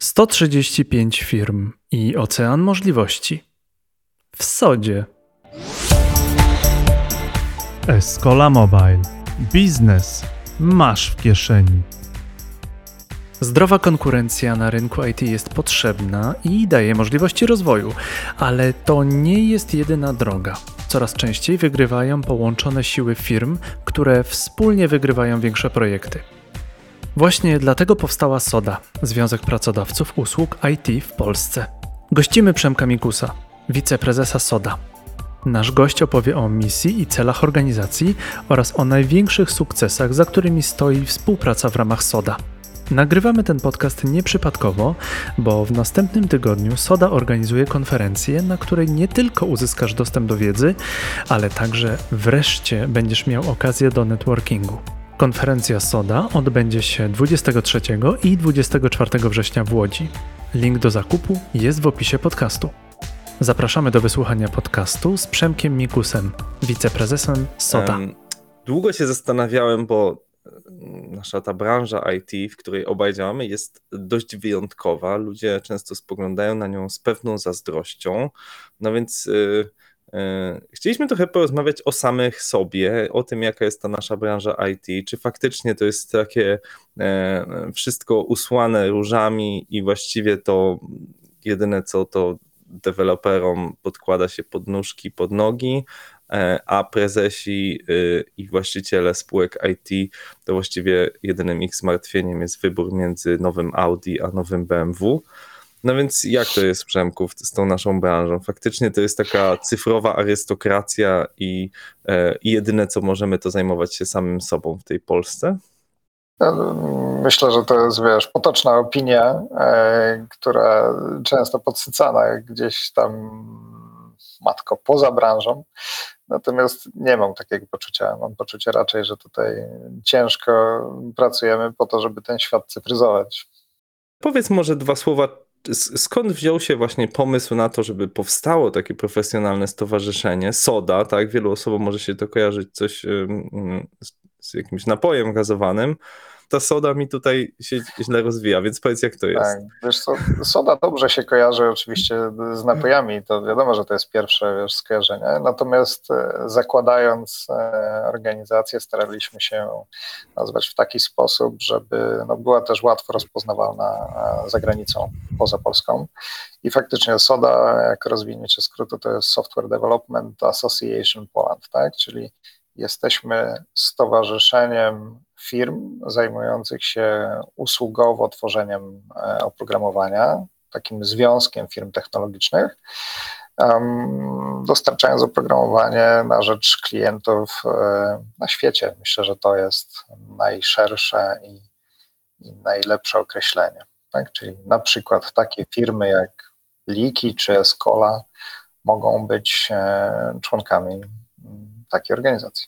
135 firm i ocean możliwości. W Sodzie. Escola Mobile. Biznes masz w kieszeni. Zdrowa konkurencja na rynku IT jest potrzebna i daje możliwości rozwoju, ale to nie jest jedyna droga. Coraz częściej wygrywają połączone siły firm, które wspólnie wygrywają większe projekty. Właśnie dlatego powstała SODA, Związek Pracodawców Usług IT w Polsce. Gościmy Przemka Mikusa, wiceprezesa SODA. Nasz gość opowie o misji i celach organizacji oraz o największych sukcesach, za którymi stoi współpraca w ramach SODA. Nagrywamy ten podcast nieprzypadkowo, bo w następnym tygodniu Soda organizuje konferencję, na której nie tylko uzyskasz dostęp do wiedzy, ale także wreszcie będziesz miał okazję do networkingu. Konferencja SODA odbędzie się 23 i 24 września w Łodzi. Link do zakupu jest w opisie podcastu. Zapraszamy do wysłuchania podcastu z Przemkiem Mikusem, wiceprezesem SODA. Długo się zastanawiałem, bo nasza ta branża IT, w której obaj działamy, jest dość wyjątkowa. Ludzie często spoglądają na nią z pewną zazdrością. No więc yy, chcieliśmy trochę porozmawiać o samych sobie, o tym, jaka jest ta nasza branża IT. Czy faktycznie to jest takie yy, wszystko usłane różami i właściwie to jedyne co to deweloperom podkłada się pod nóżki, pod nogi, E, a prezesi i właściciele spółek IT to właściwie jedynym ich zmartwieniem jest wybór między nowym Audi a nowym BMW. No więc jak to jest, Przemku, z tą naszą branżą? Faktycznie to jest taka cyfrowa arystokracja i, e, i jedyne, co możemy, to zajmować się samym sobą w tej Polsce? Myślę, że to jest, wiesz, potoczna opinia, e, która często podsycana gdzieś tam matko poza branżą. Natomiast nie mam takiego poczucia. Mam poczucie raczej, że tutaj ciężko pracujemy po to, żeby ten świat cyfryzować. Powiedz może dwa słowa, skąd wziął się właśnie pomysł na to, żeby powstało takie profesjonalne stowarzyszenie, SODA, tak? Wielu osobom może się to kojarzyć coś z, jakimś napojem gazowanym, ta soda mi tutaj się źle rozwija, więc powiedz jak to jest. Tak, wiesz co, soda dobrze się kojarzy oczywiście z napojami, to wiadomo, że to jest pierwsze wiesz, skojarzenie, natomiast e, zakładając e, organizację staraliśmy się nazwać w taki sposób, żeby no, była też łatwo rozpoznawalna e, za granicą, poza Polską i faktycznie SODA, jak rozwinięcie skrótu, to jest Software Development Association Poland, tak? czyli jesteśmy stowarzyszeniem firm zajmujących się usługowo tworzeniem e, oprogramowania, takim związkiem firm technologicznych, dostarczając oprogramowanie na rzecz klientów e, na świecie. Myślę, że to jest najszersze i, i najlepsze określenie. Tak? Czyli na przykład takie firmy jak Liki czy Escola mogą być e, członkami takiej organizacji.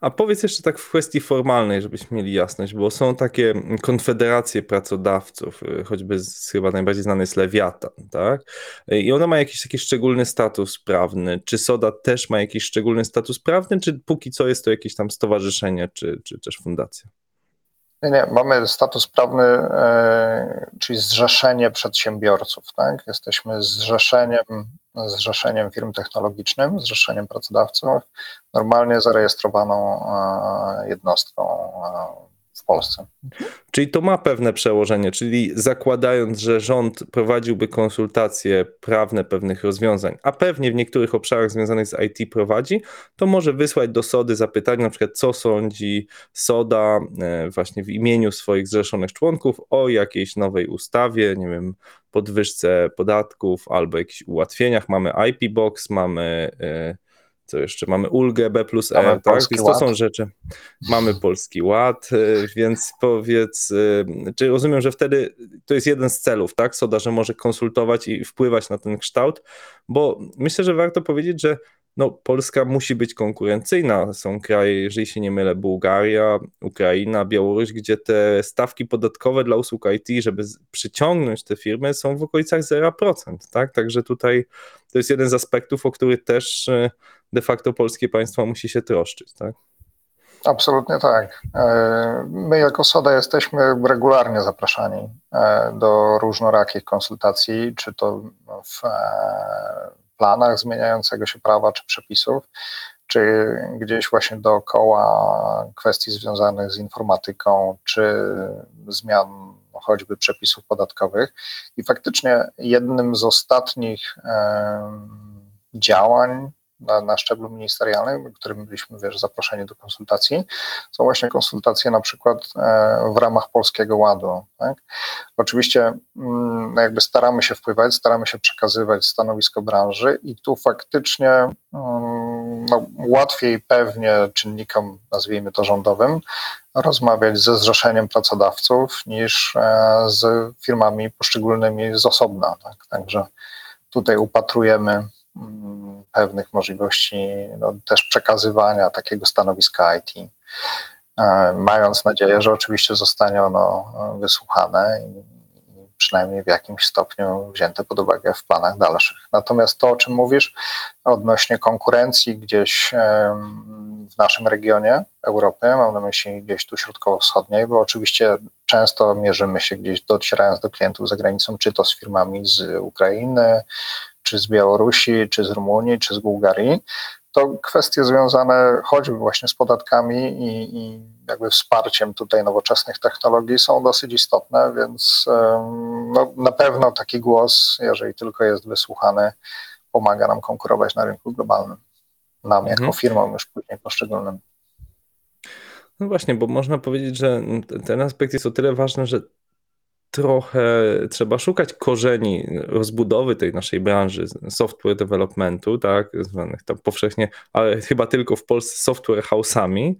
A powiedz jeszcze tak w kwestii formalnej, żebyśmy mieli jasność, bo są takie konfederacje pracodawców, y, choćby z, chyba najbardziej znany jest Lewiatan, tak? I ona ma jakiś taki szczególny status prawny. Czy SODA też ma jakiś szczególny status prawny, czy póki co jest to jakieś tam stowarzyszenie, czy, czy też fundacja? Nie, nie, mamy status prawny, e, czyli zrzeszenie przedsiębiorców. Tak? Jesteśmy zrzeszeniem, zrzeszeniem firm technologicznym, zrzeszeniem pracodawców, normalnie zarejestrowaną e, jednostką e, w Polsce. Czyli to ma pewne przełożenie, czyli zakładając, że rząd prowadziłby konsultacje prawne pewnych rozwiązań, a pewnie w niektórych obszarach związanych z IT prowadzi, to może wysłać do SODY zapytanie, na przykład co sądzi SODA e, właśnie w imieniu swoich zrzeszonych członków o jakiejś nowej ustawie, nie wiem, podwyżce podatków albo jakichś ułatwieniach. Mamy IP Box, mamy e, co jeszcze? Mamy ulgę B plus E, tak? Więc to są rzeczy. Mamy polski ład, y, więc powiedz, y, czy rozumiem, że wtedy to jest jeden z celów, tak? Soda, że może konsultować i wpływać na ten kształt, bo myślę, że warto powiedzieć, że no, Polska musi być konkurencyjna. Są kraje, jeżeli się nie mylę, Bułgaria, Ukraina, Białoruś, gdzie te stawki podatkowe dla usług IT, żeby przyciągnąć te firmy, są w okolicach 0%. Tak? Także tutaj to jest jeden z aspektów, o który też y, de facto polskie państwo musi się troszczyć. Tak? Absolutnie tak. E, my jako SODA jesteśmy regularnie zapraszani e, do różnorakich konsultacji, czy to w e, planach zmieniającego się prawa czy przepisów, czy gdzieś właśnie dookoła kwestii związanych z informatyką, czy zmian choćby przepisów podatkowych. I faktycznie jednym z ostatnich działań na, na szczeblu ministerialnym, którym byliśmy wiesz, zaproszeni do konsultacji, są właśnie konsultacje na przykład e, w ramach Polskiego Ładu. Tak? Oczywiście mm, no jakby staramy się wpływać, staramy się przekazywać stanowisko branży i tu faktycznie mm, no, łatwiej pewnie czynnikom, nazwijmy to rządowym, rozmawiać ze zrzeszeniem pracodawców niż e, z firmami poszczególnymi z osobna. Tak? Także tutaj upatrujemy pewnych możliwości no, też przekazywania takiego stanowiska IT, e, mając nadzieję, że oczywiście zostanie ono wysłuchane i przynajmniej w jakimś stopniu wzięte pod uwagę w planach dalszych. Natomiast to, o czym mówisz, odnośnie konkurencji gdzieś w naszym regionie Europy, mam na myśli gdzieś tu środkowo-wschodniej, bo oczywiście często mierzymy się gdzieś docierając do klientów za granicą, czy to z firmami z Ukrainy, czy z Białorusi, czy z Rumunii, czy z Bułgarii, to kwestie związane choćby właśnie z podatkami i, i jakby wsparciem tutaj nowoczesnych technologii są dosyć istotne, więc no, na pewno taki głos, jeżeli tylko jest wysłuchany, pomaga nam konkurować na rynku globalnym. Nam jako mhm. firmom już później poszczególnym. No właśnie, bo można powiedzieć, że ten aspekt jest o tyle ważny, że trochę trzeba szukać korzeni rozbudowy tej naszej branży software developmentu, tak, zwanych tam powszechnie, ale chyba tylko w Polsce software house'ami.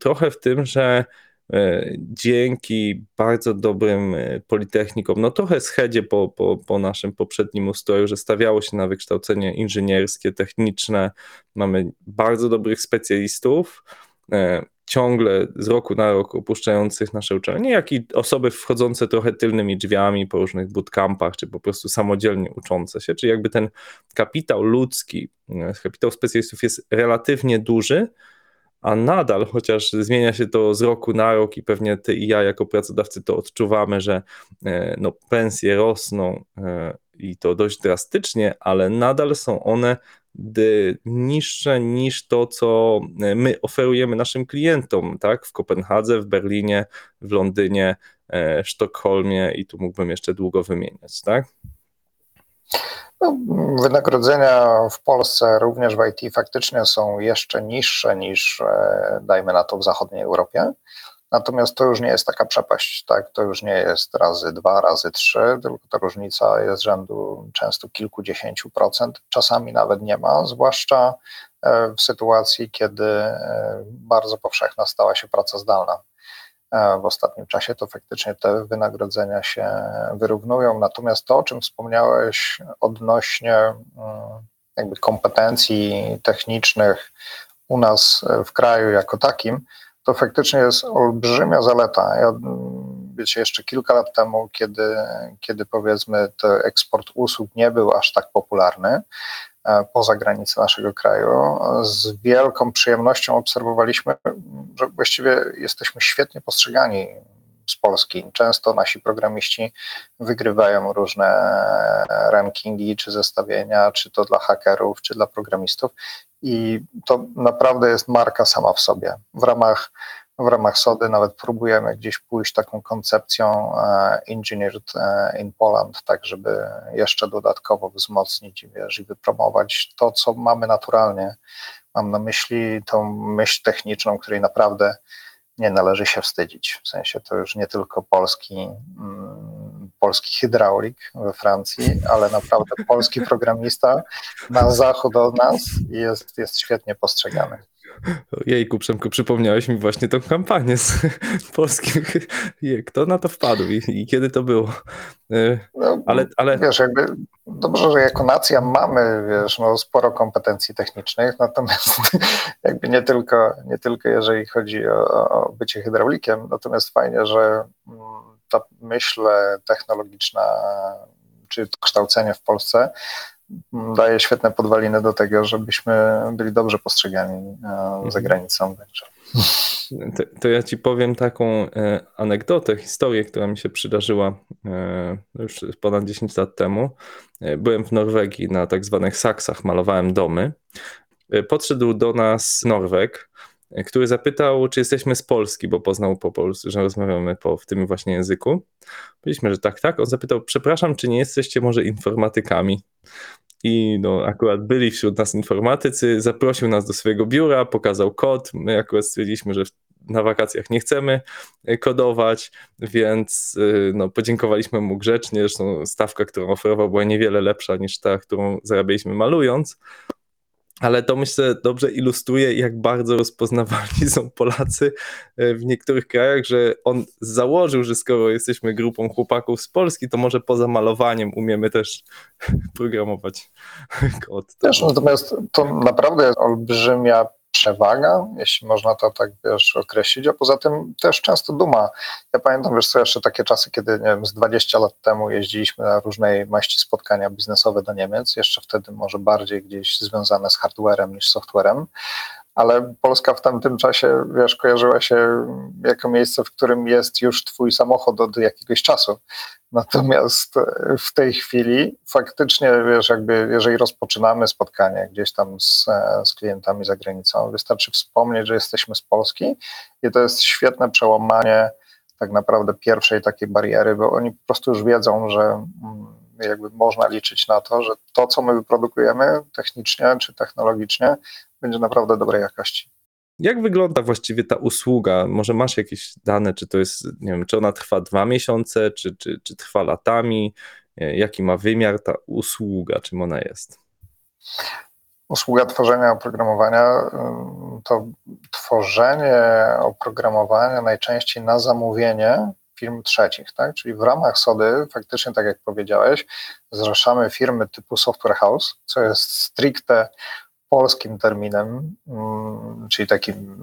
Trochę w tym, że e, dzięki bardzo dobrym e, politechnikom, no trochę schedzie po, po, po naszym poprzednim ustroju, że stawiało się na wykształcenie inżynierskie, techniczne, mamy bardzo dobrych specjalistów, e, ciągle z roku na rok opuszczających nasze uczelnie, jak i osoby wchodzące trochę tylnymi drzwiami po różnych bootcampach, czy po prostu samodzielnie uczące się, czyli jakby ten kapitał ludzki, e, kapitał specjalistów jest relatywnie duży, a nadal, chociaż zmienia się to z roku na rok i pewnie ty i ja jako pracodawcy to odczuwamy, że e, no, pensje rosną e, i to dość drastycznie, ale nadal są one niższe niż to, co e, my oferujemy naszym klientom, tak? W Kopenhadze, w Berlinie, w Londynie, e, w Sztokholmie i tu mógłbym jeszcze długo wymieniać, tak? No, wynagrodzenia w Polsce, również w IT, faktycznie są jeszcze niższe niż, e, dajmy na to, w zachodniej Europie. Natomiast to już nie jest taka przepaść, tak? To już nie jest razy dwa, razy trzy, tylko ta różnica jest rzędu często kilkudziesięciu procent, czasami nawet nie ma, zwłaszcza e, w sytuacji, kiedy e, bardzo powszechna stała się praca zdalna. E, w ostatnim czasie to faktycznie te wynagrodzenia się wyrównują. Natomiast to, o czym wspomniałeś odnośnie mm, jakby kompetencji technicznych u nas w kraju jako takim, to faktycznie jest olbrzymia zaleta. Ja, wiecie, jeszcze kilka lat temu, kiedy, kiedy powiedzmy ten eksport usług nie był aż tak popularny e, poza granice naszego kraju, z wielką przyjemnością obserwowaliśmy, że właściwie jesteśmy świetnie postrzegani z Polski. Często nasi programiści wygrywają różne rankingi czy zestawienia, czy to dla hakerów, czy dla programistów i to naprawdę jest marka sama w sobie. W ramach, w ramach SODY nawet próbujemy gdzieś pójść taką koncepcją e, Engineered e, in Poland, tak żeby jeszcze dodatkowo wzmocnić wiesz, i wypromować to, co mamy naturalnie. Mam na myśli tą myśl techniczną, której naprawdę nie należy się wstydzić. W sensie to już nie tylko polski, mm, polski hydraulik we Francji, ale naprawdę polski programista na zachód od nas jest, jest świetnie postrzegany. Jejku, Przemku, przypomniałeś mi właśnie tą kampanię z polskim. Kto na to wpadł i, i kiedy to było? E, no, ale, ale... Wiesz, jakby dobrze, że jako nacja mamy wiesz, no, sporo kompetencji technicznych, natomiast jakby nie tylko, nie tylko jeżeli chodzi o, o bycie hydraulikiem, natomiast fajnie, że mm, ta myśl technologiczna czy kształcenie w Polsce daje świetne podwaliny do tego, żebyśmy byli dobrze postrzegani za Mhm. granicą. To, to ja ci powiem taką e, anegdotę, historię, która mi się przydarzyła e, już ponad 10 lat temu. E, byłem w Norwegii na tak zwanych saksach, malowałem domy. E, podszedł do nas Norweg, e, który zapytał, czy jesteśmy z Polski, bo poznał po polsku, że rozmawiamy po, w tym właśnie języku. Powiedzieliśmy, że tak, tak. On zapytał, przepraszam, czy nie jesteście może informatykami? I no, akurat byli wśród nas informatycy, zaprosił nas do swojego biura, pokazał kod. My akurat stwierdziliśmy, że na wakacjach nie chcemy e, kodować, więc e, no, podziękowaliśmy mu grzecznie. Zresztą stawka, którą oferował, była niewiele lepsza niż ta, którą zarabialiśmy malując. Ale to myślę dobrze ilustruje, jak bardzo rozpoznawalni są Polacy e, w niektórych krajach, że on założył, że skoro jesteśmy grupą chłopaków z Polski, to może poza malowaniem umiemy też programować kod. Wiesz, natomiast to naprawdę jest olbrzymia przewaga, jeśli można to tak wiesz, określić, a poza tym też często duma. Ja pamiętam, wiesz co, jeszcze takie czasy, kiedy nie wiem, z 20 lat temu jeździliśmy na różnej maści spotkania biznesowe do Niemiec, jeszcze wtedy może bardziej gdzieś związane z hardwarem niż softwarem, ale Polska w tamtym czasie, wiesz, kojarzyła się jako miejsce, w którym jest już twój samochód od jakiegoś czasu. Natomiast w tej chwili faktycznie, wiesz, jakby jeżeli rozpoczynamy spotkanie gdzieś tam z, z klientami za granicą, wystarczy wspomnieć, że jesteśmy z Polski i to jest świetne przełamanie tak naprawdę pierwszej takiej bariery, bo oni po prostu już wiedzą, że mm, jakby można liczyć na to, że to, co my wyprodukujemy technicznie czy technologicznie, będzie naprawdę dobrej jakości. Jak wygląda właściwie ta usługa? Może masz jakieś dane, czy to jest, nie wiem, czy ona trwa dwa miesiące, czy, czy, czy trwa latami? Jaki ma wymiar ta usługa, czym ona jest? Usługa tworzenia oprogramowania to tworzenie oprogramowania najczęściej na zamówienie firm trzecich, tak? Czyli w ramach SODY, faktycznie tak jak powiedziałeś, zrzeszamy firmy typu software house, co jest stricte polskim terminem, czyli takim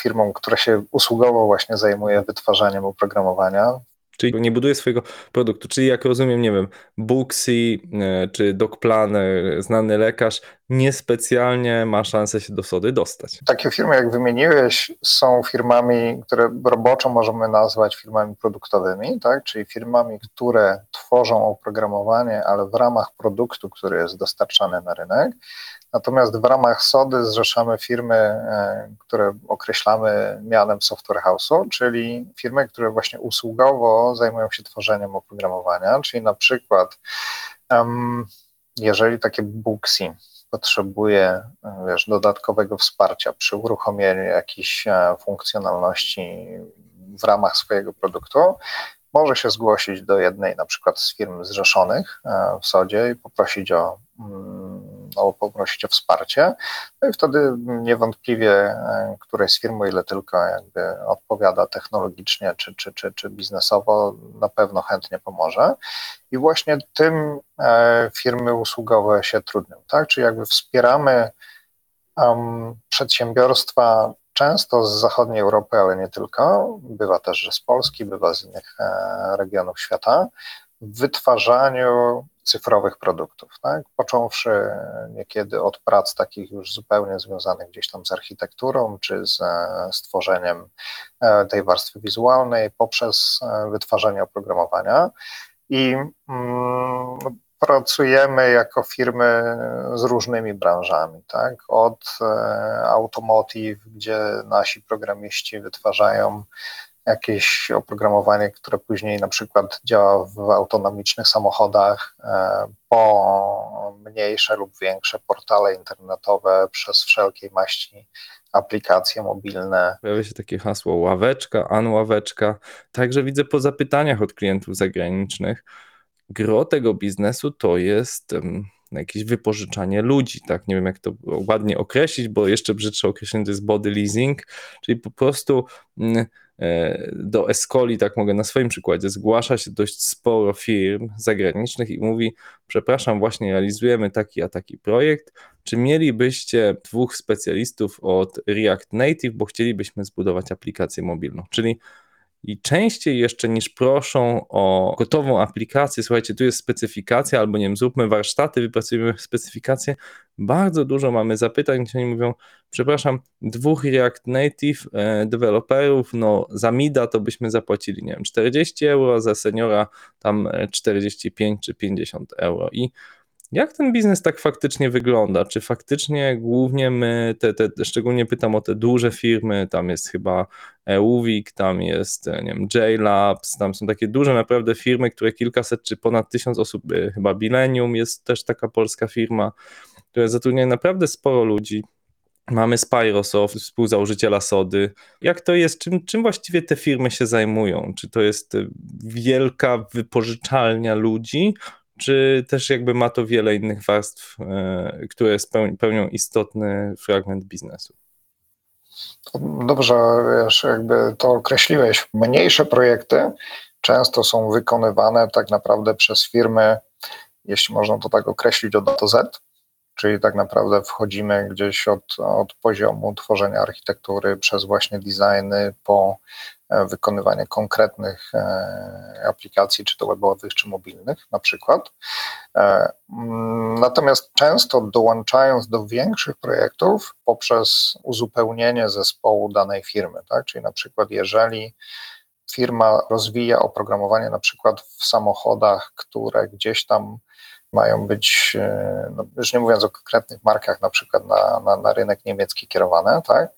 firmą, która się usługowo właśnie zajmuje wytwarzaniem oprogramowania. Czyli nie buduje swojego produktu. Czyli jak rozumiem, nie wiem, Booksy czy DocPlanner, znany lekarz, niespecjalnie ma szansę się do sody dostać. Takie firmy, jak wymieniłeś, są firmami, które roboczo możemy nazwać firmami produktowymi, tak? czyli firmami, które tworzą oprogramowanie, ale w ramach produktu, który jest dostarczany na rynek. Natomiast w ramach SODY zrzeszamy firmy, które określamy mianem software house'u, czyli firmy, które właśnie usługowo zajmują się tworzeniem oprogramowania, czyli na przykład jeżeli takie Booksy potrzebuje wiesz, dodatkowego wsparcia przy uruchomieniu jakichś funkcjonalności w ramach swojego produktu, może się zgłosić do jednej na przykład z firm zrzeszonych w SODzie i poprosić o, o, poprosić o wsparcie. No i wtedy niewątpliwie któreś z firm, o ile tylko jakby odpowiada technologicznie czy, czy, czy, czy biznesowo, na pewno chętnie pomoże. I właśnie tym firmy usługowe się trudnią, tak? Czyli jakby wspieramy um, przedsiębiorstwa często z zachodniej Europy, ale nie tylko, bywa też, że z Polski, bywa z innych regionów świata, wytwarzaniu cyfrowych produktów, tak? począwszy niekiedy od prac takich już zupełnie związanych gdzieś tam z architekturą, czy z stworzeniem tej warstwy wizualnej, poprzez wytwarzanie oprogramowania. I mm, pracujemy jako firmy z różnymi branżami, tak? Od automotive, gdzie nasi programiści wytwarzają jakieś oprogramowanie, które później na przykład działa w autonomicznych samochodach, po mniejsze lub większe portale internetowe, przez wszelkiej maści aplikacje mobilne. Pojawia się takie hasło ławeczka, anławeczka. Także widzę po zapytaniach od klientów zagranicznych, gro tego biznesu to jest jakieś wypożyczanie ludzi, tak? Nie wiem, jak to ładnie określić, bo jeszcze brzydsze określenie to jest body leasing, czyli po prostu mm, do Escoli, tak mogę na swoim przykładzie, zgłasza się dość sporo firm zagranicznych i mówi, przepraszam, właśnie realizujemy taki a taki projekt, czy mielibyście dwóch specjalistów od React Native, bo chcielibyśmy zbudować aplikację mobilną, czyli i częściej jeszcze niż proszą o gotową aplikację, słuchajcie, tu jest specyfikacja, albo nie wiem, zróbmy warsztaty, wypracujemy specyfikację, bardzo dużo mamy zapytań, gdzie oni mówią, przepraszam, dwóch React Native e, deweloperów, no za mida to byśmy zapłacili, nie wiem, 40 euro, za seniora tam 45 czy 50 euro. I jak ten biznes tak faktycznie wygląda? Czy faktycznie głównie my, te, te, szczególnie pytam o te duże firmy, tam jest chyba EUWIC, tam jest, nie wiem, JLabs, tam są takie duże naprawdę firmy, które kilkaset czy ponad tysiąc osób, y, chyba Bilenium jest też taka polska firma, która zatrudnia naprawdę sporo ludzi. Mamy Spyrosoft, współzałożyciela Sody. Jak to jest? Czym, czym właściwie te firmy się zajmują? Czy to jest wielka wypożyczalnia ludzi, czy też jakby ma to wiele innych warstw, e, które pełnią istotny fragment biznesu? Dobrze, wiesz, jakby to określiłeś. Mniejsze projekty często są wykonywane tak naprawdę przez firmy, jeśli można to tak określić, od A do Z, czyli tak naprawdę wchodzimy gdzieś od, od poziomu tworzenia architektury przez właśnie designy po wykonywanie konkretnych e, aplikacji, czy to webowych, czy mobilnych na przykład. E, mm, natomiast często dołączając do większych projektów poprzez uzupełnienie zespołu danej firmy, tak? czyli na przykład jeżeli firma rozwija oprogramowanie na przykład w samochodach, które gdzieś tam mają być, no już nie mówiąc o konkretnych markach, na przykład na, na, na rynek niemiecki kierowane, tak,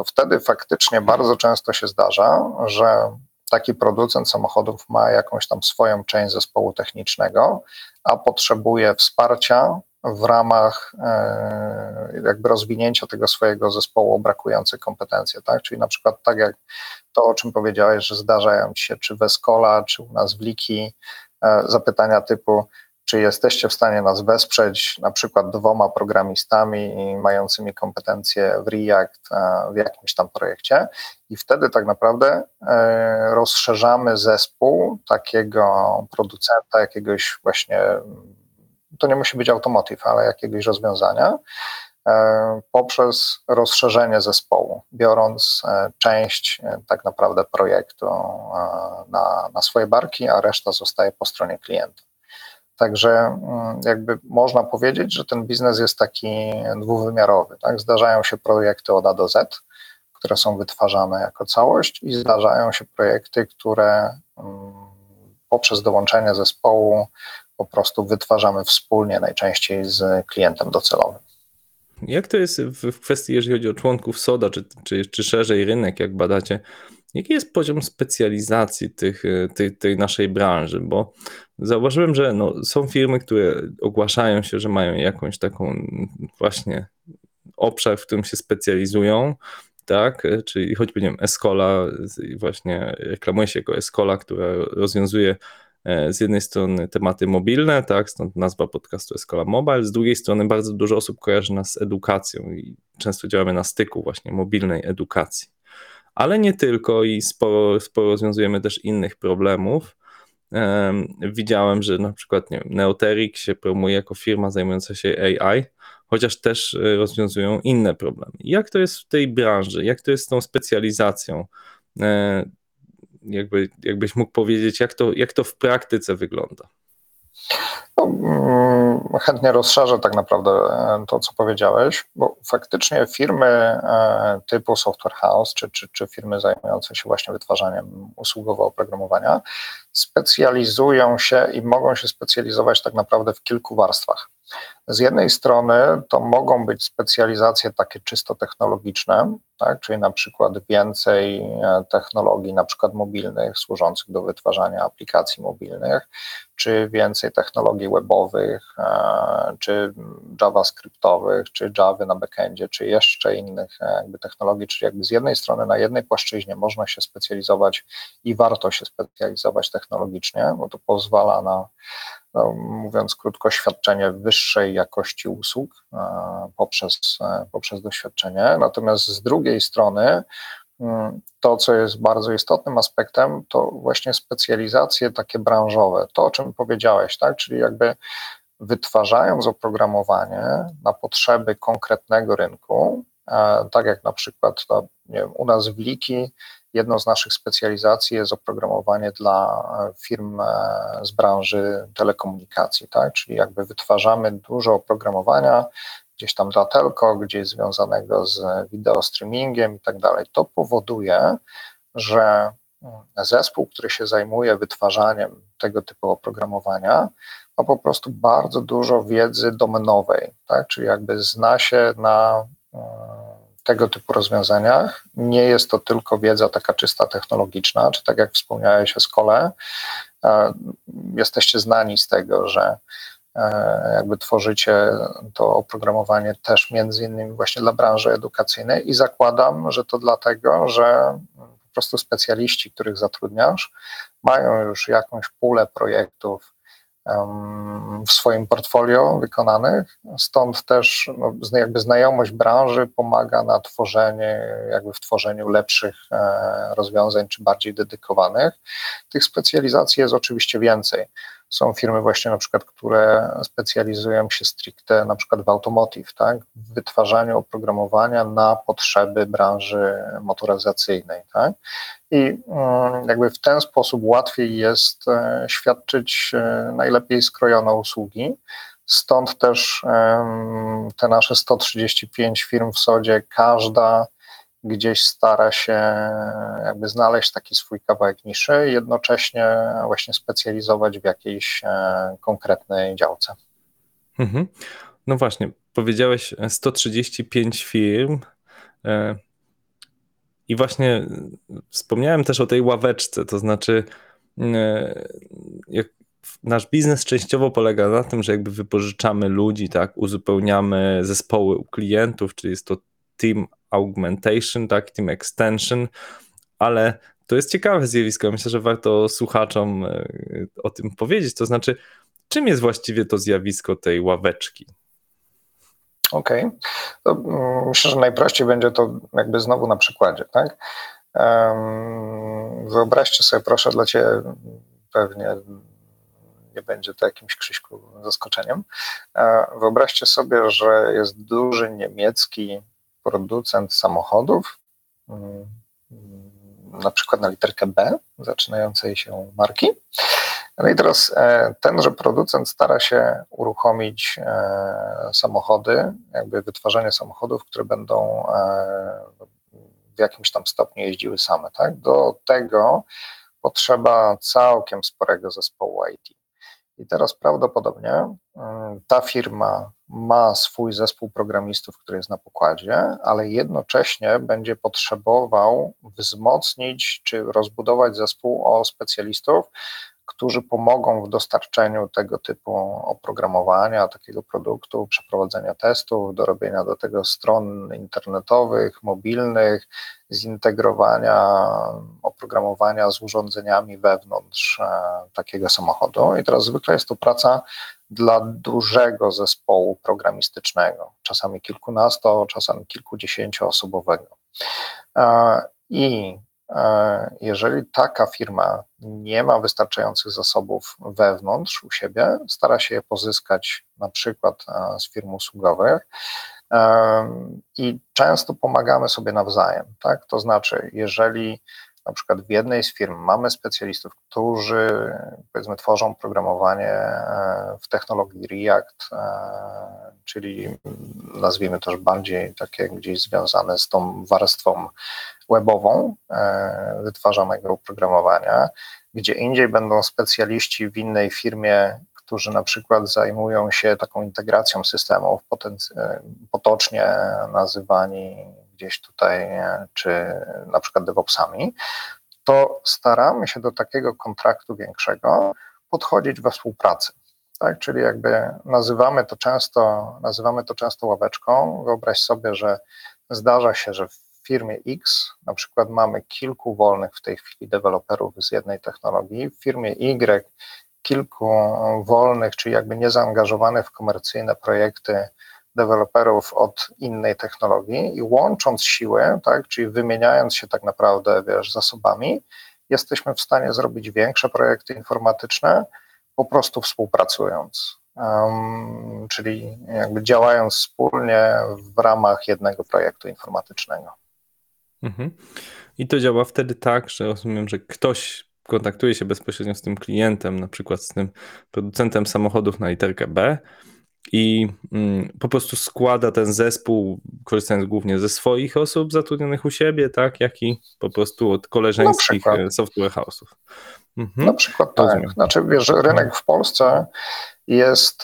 to wtedy faktycznie bardzo często się zdarza, że taki producent samochodów ma jakąś tam swoją część zespołu technicznego, a potrzebuje wsparcia w ramach e, jakby rozwinięcia tego swojego zespołu o brakujące kompetencje, tak? Czyli na przykład tak jak to, o czym powiedziałeś, że zdarzają się czy w Escola, czy u nas w Liki e, zapytania typu czy jesteście w stanie nas wesprzeć na przykład dwoma programistami mającymi kompetencje w React w jakimś tam projekcie i wtedy tak naprawdę e, rozszerzamy zespół takiego producenta, jakiegoś właśnie, to nie musi być automotive, ale jakiegoś rozwiązania, e, poprzez rozszerzenie zespołu, biorąc e, część tak naprawdę projektu na, na swoje barki, a reszta zostaje po stronie klienta. Także mm, jakby można powiedzieć, że ten biznes jest taki dwuwymiarowy. Tak? Zdarzają się projekty od A do Z, które są wytwarzane jako całość i zdarzają się projekty, które mm, poprzez dołączenie zespołu po prostu wytwarzamy wspólnie, najczęściej z klientem docelowym. Jak to jest w kwestii, jeżeli chodzi o członków SODA, czy, czy, czy szerzej rynek, jak badacie? Jaki jest poziom specjalizacji tych, tej, tej naszej branży? Bo zauważyłem, że no, są firmy, które ogłaszają się, że mają jakąś taką właśnie obszar, w którym się specjalizują, tak, czyli choćby, nie wiem, Escola, właśnie reklamuje się jako Escola, która rozwiązuje e, z jednej strony tematy mobilne, tak, stąd nazwa podcastu Escola Mobile, z drugiej strony bardzo dużo osób kojarzy nas z edukacją i często działamy na styku właśnie mobilnej edukacji. Ale nie tylko i sporo, sporo rozwiązujemy też innych problemów, Widziałem, że na przykład nie wiem, Neoteric się promuje jako firma zajmująca się AI, chociaż też e, rozwiązują inne problemy. Jak to jest w tej branży? Jak to jest z tą specjalizacją? E, jakby, jakbyś mógł powiedzieć, jak to, jak to w praktyce wygląda? No, mm, chętnie rozszerzę tak naprawdę e, to, co powiedziałeś, bo faktycznie firmy e, typu Software House, czy, czy, czy firmy zajmujące się właśnie wytwarzaniem usługowego oprogramowania, specjalizują się i mogą się specjalizować tak naprawdę w kilku warstwach. Z jednej strony to mogą być specjalizacje takie czysto technologiczne, tak, czyli na przykład więcej e, technologii, na przykład mobilnych, służących do wytwarzania aplikacji mobilnych, czy więcej technologii webowych, e, czy javascriptowych, czy Java na backendzie, czy jeszcze innych e, jakby technologii, czyli jakby z jednej strony na jednej płaszczyźnie można się specjalizować i warto się specjalizować technologicznie, bo to pozwala na no, mówiąc krótko, świadczenie wyższej jakości usług e, poprzez, e, poprzez doświadczenie. Natomiast z drugiej strony, mm, to, co jest bardzo istotnym aspektem, to właśnie specjalizacje takie branżowe, to o czym powiedziałeś, tak? czyli jakby wytwarzając oprogramowanie na potrzeby konkretnego rynku, e, tak jak na przykład to, nie wiem, u nas w Liki jedną z naszych specjalizacji jest oprogramowanie dla firm z branży telekomunikacji, tak? czyli jakby wytwarzamy dużo oprogramowania gdzieś tam dla telco, gdzieś związanego z wideo streamingiem i tak dalej. To powoduje, że zespół, który się zajmuje wytwarzaniem tego typu oprogramowania, ma po prostu bardzo dużo wiedzy domenowej, tak? czyli jakby zna się na e, tego typu rozwiązaniach. Nie jest to tylko wiedza taka czysta technologiczna, czy tak jak wspomniałeś o szkole, e, jesteście znani z tego, że e, jakby tworzycie to oprogramowanie też między innymi właśnie dla branży edukacyjnej i zakładam, że to dlatego, że po prostu specjaliści, których zatrudniasz, mają już jakąś pulę projektów w swoim portfolio wykonanych. Stąd też no, jakby znajomość branży pomaga na tworzenie, jakby w tworzeniu lepszych e, rozwiązań, czy bardziej dedykowanych. Tych specjalizacji jest oczywiście więcej. Są firmy właśnie na przykład, które specjalizują się stricte na przykład w automotive, tak? w wytwarzaniu oprogramowania na potrzeby branży motoryzacyjnej. Tak? I mm, jakby w ten sposób łatwiej jest e, świadczyć e, najlepiej skrojone usługi. Stąd też te nasze 135 firm w Sodzie, każda gdzieś stara się jakby znaleźć taki swój kawałek niszy, jednocześnie właśnie specjalizować w jakiejś e, konkretnej działce. Mhm. No właśnie, powiedziałeś 135 firm. E, I właśnie wspomniałem też o tej ławeczce, to znaczy, e, jak nasz biznes częściowo polega na tym, że jakby wypożyczamy ludzi, tak, uzupełniamy zespoły u klientów, czyli jest to team augmentation, tak, team extension, ale to jest ciekawe zjawisko. Myślę, że warto słuchaczom e, o tym powiedzieć. To znaczy, czym jest właściwie to zjawisko tej ławeczki? Okej. Okay. Mm, myślę, że najprościej będzie to jakby znowu na przykładzie, tak? Wyobraźcie sobie, proszę, dla Ciebie pewnie nie będzie to jakimś Krzyśku zaskoczeniem. E, wyobraźcie sobie, że jest duży niemiecki producent samochodów, mm, na przykład na literkę B, zaczynającej się marki. No i teraz e, tenże producent stara się uruchomić e, samochody, jakby wytwarzanie samochodów, które będą e, w jakimś tam stopniu jeździły same. Tak? Do tego potrzeba całkiem sporego zespołu IT. I teraz prawdopodobnie mm, ta firma ma swój zespół programistów, który jest na pokładzie, ale jednocześnie będzie potrzebował wzmocnić czy rozbudować zespół o specjalistów, którzy pomogą w dostarczeniu tego typu oprogramowania, takiego produktu, przeprowadzenia testów, dorobienia do tego stron internetowych, mobilnych, zintegrowania oprogramowania z urządzeniami wewnątrz e, takiego samochodu. I teraz zwykle jest to praca dla dużego zespołu programistycznego, czasami kilkunasto, czasami kilkudziesięcioosobowego. E, I jeżeli taka firma nie ma wystarczających zasobów wewnątrz u siebie, stara się je pozyskać na przykład e, z firm usługowych e, i często pomagamy sobie nawzajem. Tak? To znaczy, jeżeli na przykład w jednej z firm mamy specjalistów, którzy powiedzmy tworzą programowanie w technologii React, czyli nazwijmy też bardziej takie gdzieś związane z tą warstwą webową e, wytwarzanego oprogramowania, gdzie indziej będą specjaliści w innej firmie, którzy na przykład zajmują się taką integracją systemów, e, potocznie nazywani gdzieś tutaj, e, czy na przykład DevOpsami, to staramy się do takiego kontraktu większego podchodzić we współpracy. Tak, czyli jakby nazywamy to często, nazywamy to często ławeczką. Wyobraź sobie, że zdarza się, że w firmie X na przykład mamy kilku wolnych w tej chwili deweloperów z jednej technologii, w firmie Y kilku wolnych, czyli jakby niezaangażowanych w komercyjne projekty deweloperów od innej technologii i łącząc siły, tak, czyli wymieniając się tak naprawdę wiesz, zasobami, jesteśmy w stanie zrobić większe projekty informatyczne, po prostu współpracując. Um, czyli jakby działając wspólnie w ramach jednego projektu informatycznego. Mhm. I to działa wtedy tak, że rozumiem, że ktoś kontaktuje się bezpośrednio z tym klientem, na przykład z tym producentem samochodów na literkę B i mm, po prostu składa ten zespół, korzystając głównie ze swoich osób zatrudnionych u siebie, tak, jak i po prostu od koleżeńskich e, software house'ów. Mhm. Na przykład tak. Rozumiem. Znaczy, wiesz, rynek w Polsce jest,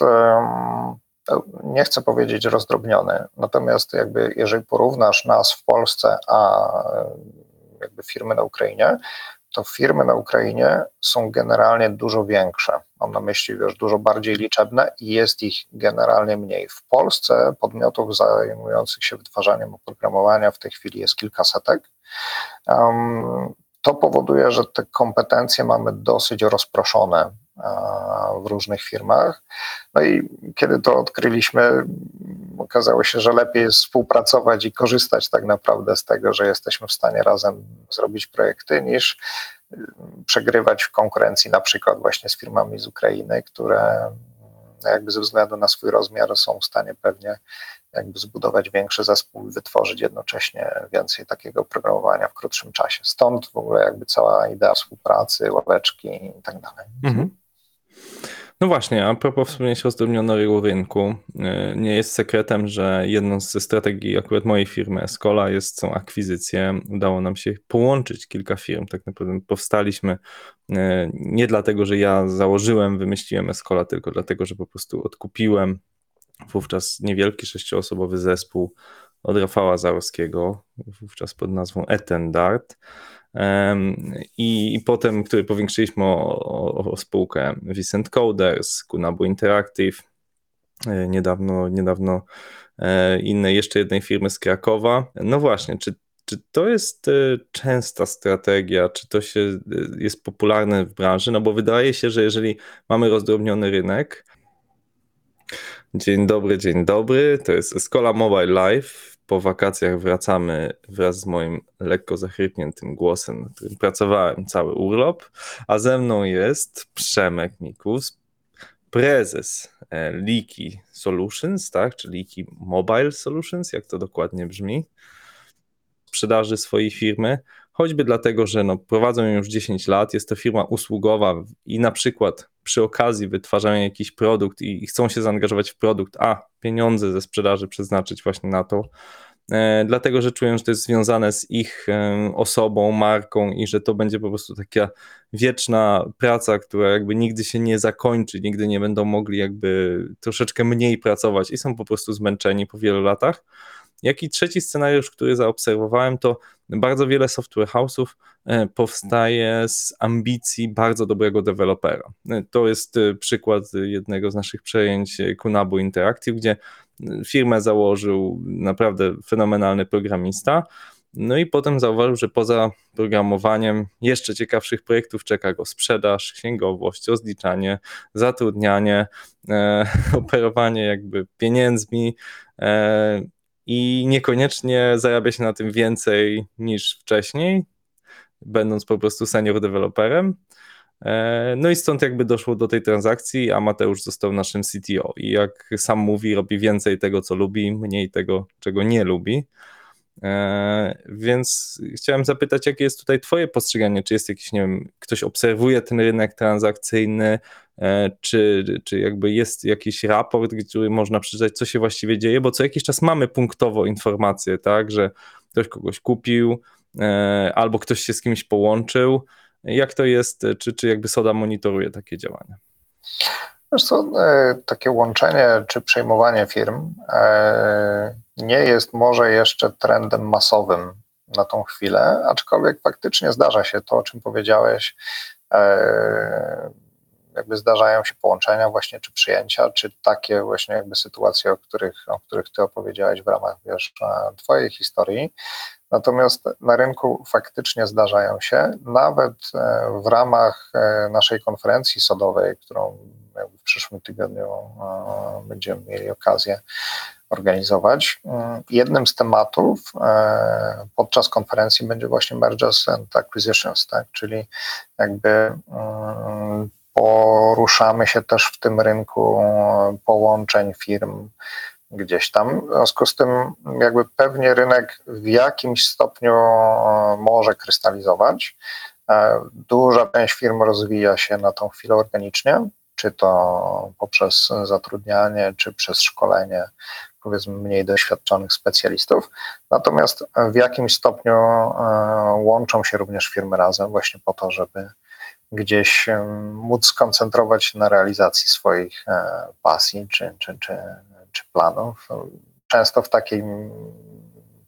nie chcę powiedzieć rozdrobniony, natomiast jakby jeżeli porównasz nas w Polsce, a jakby firmy na Ukrainie, to firmy na Ukrainie są generalnie dużo większe. Mam na myśli, wiesz, dużo bardziej liczebne i jest ich generalnie mniej. W Polsce podmiotów zajmujących się wytwarzaniem oprogramowania w tej chwili jest kilkasetek. Um, to powoduje, że te kompetencje mamy dosyć rozproszone w różnych firmach. No i kiedy to odkryliśmy, okazało się, że lepiej jest współpracować i korzystać tak naprawdę z tego, że jesteśmy w stanie razem zrobić projekty, niż przegrywać w konkurencji na przykład właśnie z firmami z Ukrainy, które jakby ze względu na swój rozmiar są w stanie pewnie jakby zbudować większy zespół i wytworzyć jednocześnie więcej takiego programowania w krótszym czasie. Stąd w ogóle jakby cała idea współpracy, ławeczki i tak dalej. Mhm. No właśnie, a propos wspomnieć o zdrobnionego rynku, e, nie jest sekretem, że jedną ze strategii akurat mojej firmy Escola jest, są akwizycje. Udało nam się połączyć kilka firm. Tak naprawdę powstaliśmy e, nie dlatego, że ja założyłem, wymyśliłem Escola, tylko dlatego, że po prostu odkupiłem wówczas niewielki sześcioosobowy zespół od Rafała Zarowskiego, wówczas pod nazwą Etendart. I, potem, który powiększyliśmy o, o, o spółkę Vicent Coders, Kunabu Interactive, e, niedawno, niedawno e, innej, jeszcze jednej firmy z Krakowa. No właśnie, czy, czy to jest e, częsta strategia, czy to się jest popularne w branży? No bo wydaje się, że jeżeli mamy rozdrobniony rynek, Dzień dobry, dzień dobry. To jest Escola Mobile Live. Po wakacjach wracamy wraz z moim lekko zachrypniętym głosem, na którym pracowałem cały urlop. A ze mną jest Przemek Mikus, prezes e, Liki Solutions, tak? Czy Liki Mobile Solutions, jak to dokładnie brzmi. Sprzedaży swojej firmy choćby dlatego, że no, prowadzą ją już 10 lat, jest to firma usługowa i na przykład przy okazji wytwarzają jakiś produkt i chcą się zaangażować w produkt, a pieniądze ze sprzedaży przeznaczyć właśnie na to, e, dlatego że czują, że to jest związane z ich osobą, marką i że to będzie po prostu taka wieczna praca, która jakby nigdy się nie zakończy, nigdy nie będą mogli jakby troszeczkę mniej pracować i są po prostu zmęczeni po wielu latach. Jak i trzeci scenariusz, który zaobserwowałem, to bardzo wiele software house'ów e, powstaje z ambicji bardzo dobrego dewelopera. E, to jest e, przykład jednego z naszych przejęć Kunabu Interactive, gdzie firmę założył naprawdę fenomenalny programista. No i potem zauważył, że poza programowaniem jeszcze ciekawszych projektów czeka go sprzedaż, księgowość, rozliczanie, zatrudnianie, e, operowanie jakby pieniędzmi, e, i niekoniecznie zarabia się na tym więcej niż wcześniej, będąc po prostu senior deweloperem. E, no i stąd jakby doszło do tej transakcji, a Mateusz został naszym CTO i jak sam mówi, robi więcej tego, co lubi, mniej tego, czego nie lubi. E, więc chciałem zapytać, jakie jest tutaj Twoje postrzeganie? Czy jest jakiś, nie wiem, ktoś obserwuje ten rynek transakcyjny, e, czy, czy jakby jest jakiś raport, który można przeczytać, co się właściwie dzieje? Bo co jakiś czas mamy punktowo informacje, tak, że ktoś kogoś kupił, e, albo ktoś się z kimś połączył. Jak to jest, czy, czy jakby Soda monitoruje takie działania? Co, takie łączenie czy przejmowanie firm nie jest może jeszcze trendem masowym na tą chwilę, aczkolwiek faktycznie zdarza się to, o czym powiedziałeś. E, jakby zdarzają się połączenia właśnie, czy przyjęcia, czy takie właśnie jakby sytuacje, o których, o których ty opowiedziałeś w ramach, wiesz, twojej historii. Natomiast na rynku faktycznie zdarzają się, nawet e, w ramach e, naszej konferencji sodowej, którą w przyszłym tygodniu będziemy mieli okazję organizować. Jednym z tematów e, podczas konferencji będzie właśnie mergers and acquisitions, tak? czyli jakby mm, poruszamy się też w tym rynku połączeń firm, gdzieś tam. W związku z tym, jakby pewnie rynek w jakimś stopniu może krystalizować. Duża część firm rozwija się na tą chwilę organicznie, czy to poprzez zatrudnianie, czy przez szkolenie powiedzmy mniej doświadczonych specjalistów. Natomiast w jakimś stopniu e, łączą się również firmy razem właśnie po to, żeby gdzieś e, móc skoncentrować się na realizacji swoich e, pasji czy, czy, czy, czy planów. Często w takim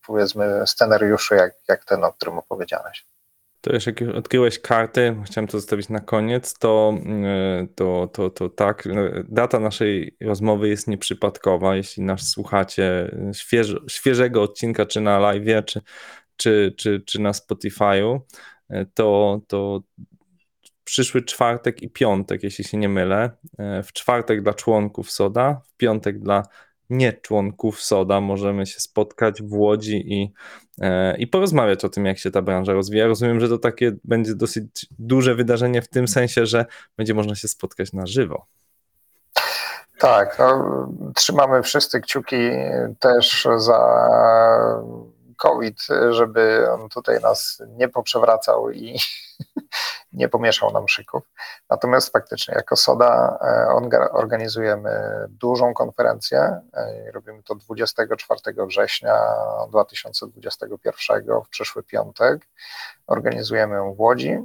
powiedzmy scenariuszu jak, jak ten, o którym opowiedziałeś. To już jak odkryłeś karty, chciałem to zostawić na koniec, to, e, to, to, to tak, no, data naszej rozmowy jest nieprzypadkowa. Jeśli nas słuchacie śwież, świeżego odcinka, czy na live, czy, czy, czy, czy na Spotify'u, e, to, to przyszły czwartek i piątek, jeśli się nie mylę. W czwartek dla członków SODA, w piątek dla nie członków SODA możemy się spotkać w Łodzi i, i porozmawiać o tym, jak się ta branża rozwija. Rozumiem, że to takie będzie dosyć duże wydarzenie w tym sensie, że będzie można się spotkać na żywo. Tak, no, trzymamy wszyscy kciuki też za COVID, żeby on tutaj nas nie poprzewracał i nie pomieszał nam szyków. Natomiast faktycznie jako SODA e, organizujemy dużą konferencję. E, robimy to 24 września 2021 w przyszły piątek. Organizujemy ją w Łodzi,